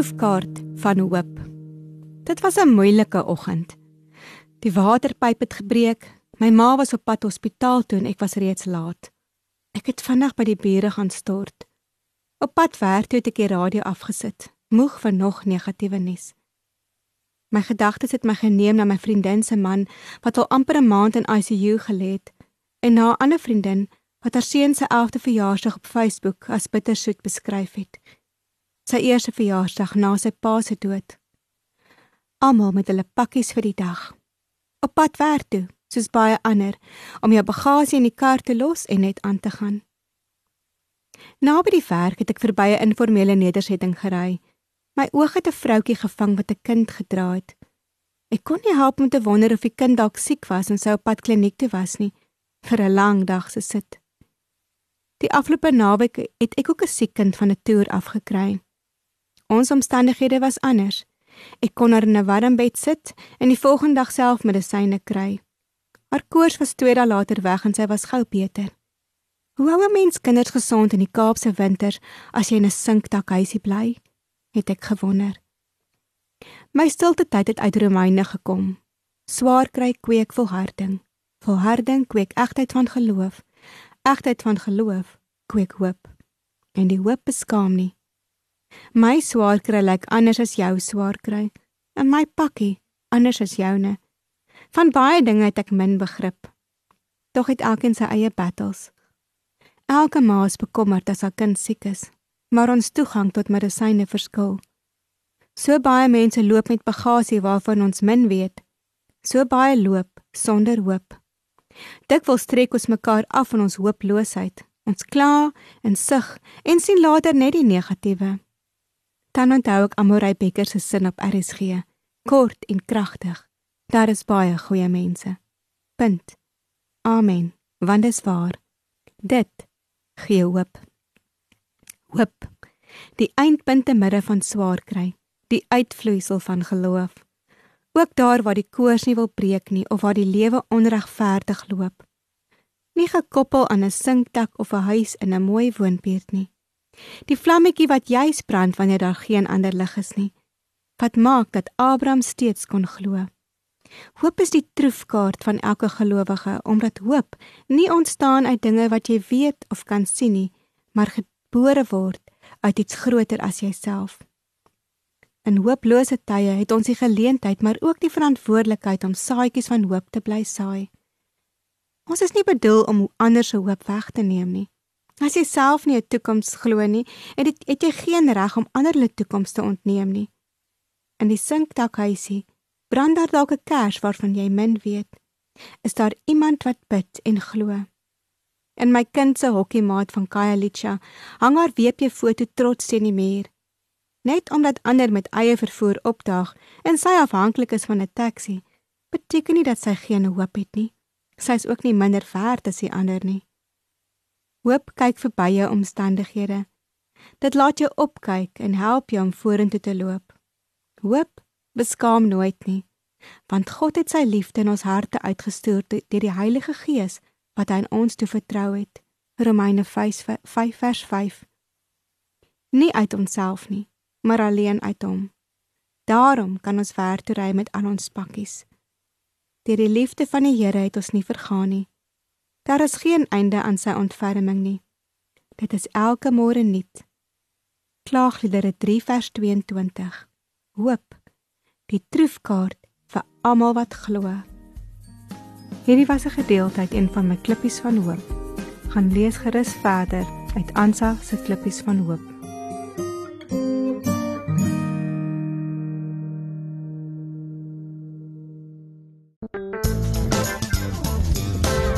Troefkaart van hoop. Dit was 'n moeilike oggend. Die waterpyp het gebreek. My ma was op pad hospitaal toe en ek was reeds laat. Ek het vinnig by die bure gaan stort. Op pad werk toe het ek die radio afgesit, moeg van nog negatiewe nuus. My gedagtes het my geneem na my vriendin se man wat al amper 'n maand in ICU gelê het en na 'n ander vriendin wat haar seun se 11de verjaarsdag op Facebook as bittersoet beskryf het. Sy eerste verjaarsdag na sy pa se dood. Almal met hulle pakkies vir die dag. Op pad werk toe, soos baie ander, om jou bagasie in die kar te los en net aan te gaan. Na by die werk het ek verby 'n informele nedersetting gery My oog het 'n vroutjie gevang wat 'n kind gedra het. Ek kon nie help om te wonder of die kind dalk siek was en sou op pad kliniek toe was nie vir 'n lang dag se sit. Die afgelope naweek het ek ook 'n siek kind van 'n toer afgekry. Ons omstandighede was anders. Ek kon haar in 'n warm bed sit en die volgende dag self medisyne kry. Haar koors was 2 dae later weg en sy was gou beter. Hoe hou 'n mens kinders gesond in die Kaapse winters as jy in 'n sinkdak huisie bly? het ek gewonder. My stilte tyd het uit Romeine gekom. Swaar kry kweek volharding. Volharding kweek egtheid van geloof. Egtheid van geloof kweek hoop. En die hoop beskaam nie. My swaar kry lyk anders as jou swaar kry. En my pakkie anders as joune. Van baie dinge het ek min begrip. Tog het elkeen sy eie battles. Elke ma is bekommerd as haar kind siek is maar ons toegang tot medisyne verskil. So baie mense loop met bagasie waarvan ons min weet. So baie loop sonder hoop. Dikwels trek ons mekaar af in ons hooploosheid. Ons kla en sug en sien later net die negatiewe. Dan onthou ek Amorey Becker se sin op RSG. Kort en kragtig. Daar is baie goeie mense. Punt. Amen. Want dit is waar. Dit gee hoop hoop. Die eindpunt te midde van swaar kry, die uitvloeisel van geloof. Ook daar waar die koers nie wil breek nie of waar die lewe onregverdig loop. Nie gekoppel aan 'n sinkdak of 'n huis in 'n mooi woonbuurt nie. Die vlammetjie wat juis brand wanneer daar geen ander lig is nie. Wat maak dat Abraham steeds kon glo? Hoop is die troefkaart van elke gelowige omdat hoop nie ontstaan uit dinge wat jy weet of kan sien nie, maar gebore word uit iets groter as jouself. In hooplose tye het ons die geleentheid maar ook die verantwoordelikheid om saadjies van hoop te bly saai. Ons is nie bedoel om ander se hoop weg te neem nie. As jy self nie 'n toekoms glo nie, het dit het jy geen reg om ander hulle toekoms te ontneem nie. In die sinkdakhuisie brand daar dalk 'n kers waarvan jy min weet. Is daar iemand wat bid en glo? In my kind se hokkiemaat van Khayelitsha hang haar WP foto trots teen die muur. Net omdat ander met eie vervoer opdaag en sy afhanklik is van 'n taxi, beteken nie dat sy geen hoop het nie. Sy is ook nie minder werd as die ander nie. Hoop kyk verby jou omstandighede. Dit laat jou opkyk en help jou om vorentoe te loop. Hoop beskaam nooit nie, want God het sy liefde in ons harte uitgestuur deur die Heilige Gees wat hy aan ons toe vertrou het. Romeine 5 vers 5. Nie uit onsself nie, maar alleen uit hom. Daarom kan ons ver toe ry met al ons pakkies. Deur die liefde van die Here het ons nie vergaan nie. Daar is geen einde aan sy ontferming nie. Dit is elke môre nuut. Klaagliedere 3 vers 22. Hoop. Die troefkaart vir almal wat glo. Hierdie was 'n gedeelte uit een van my klippies van hoop. Gaan lees gerus verder uit Ansa se klippies van hoop.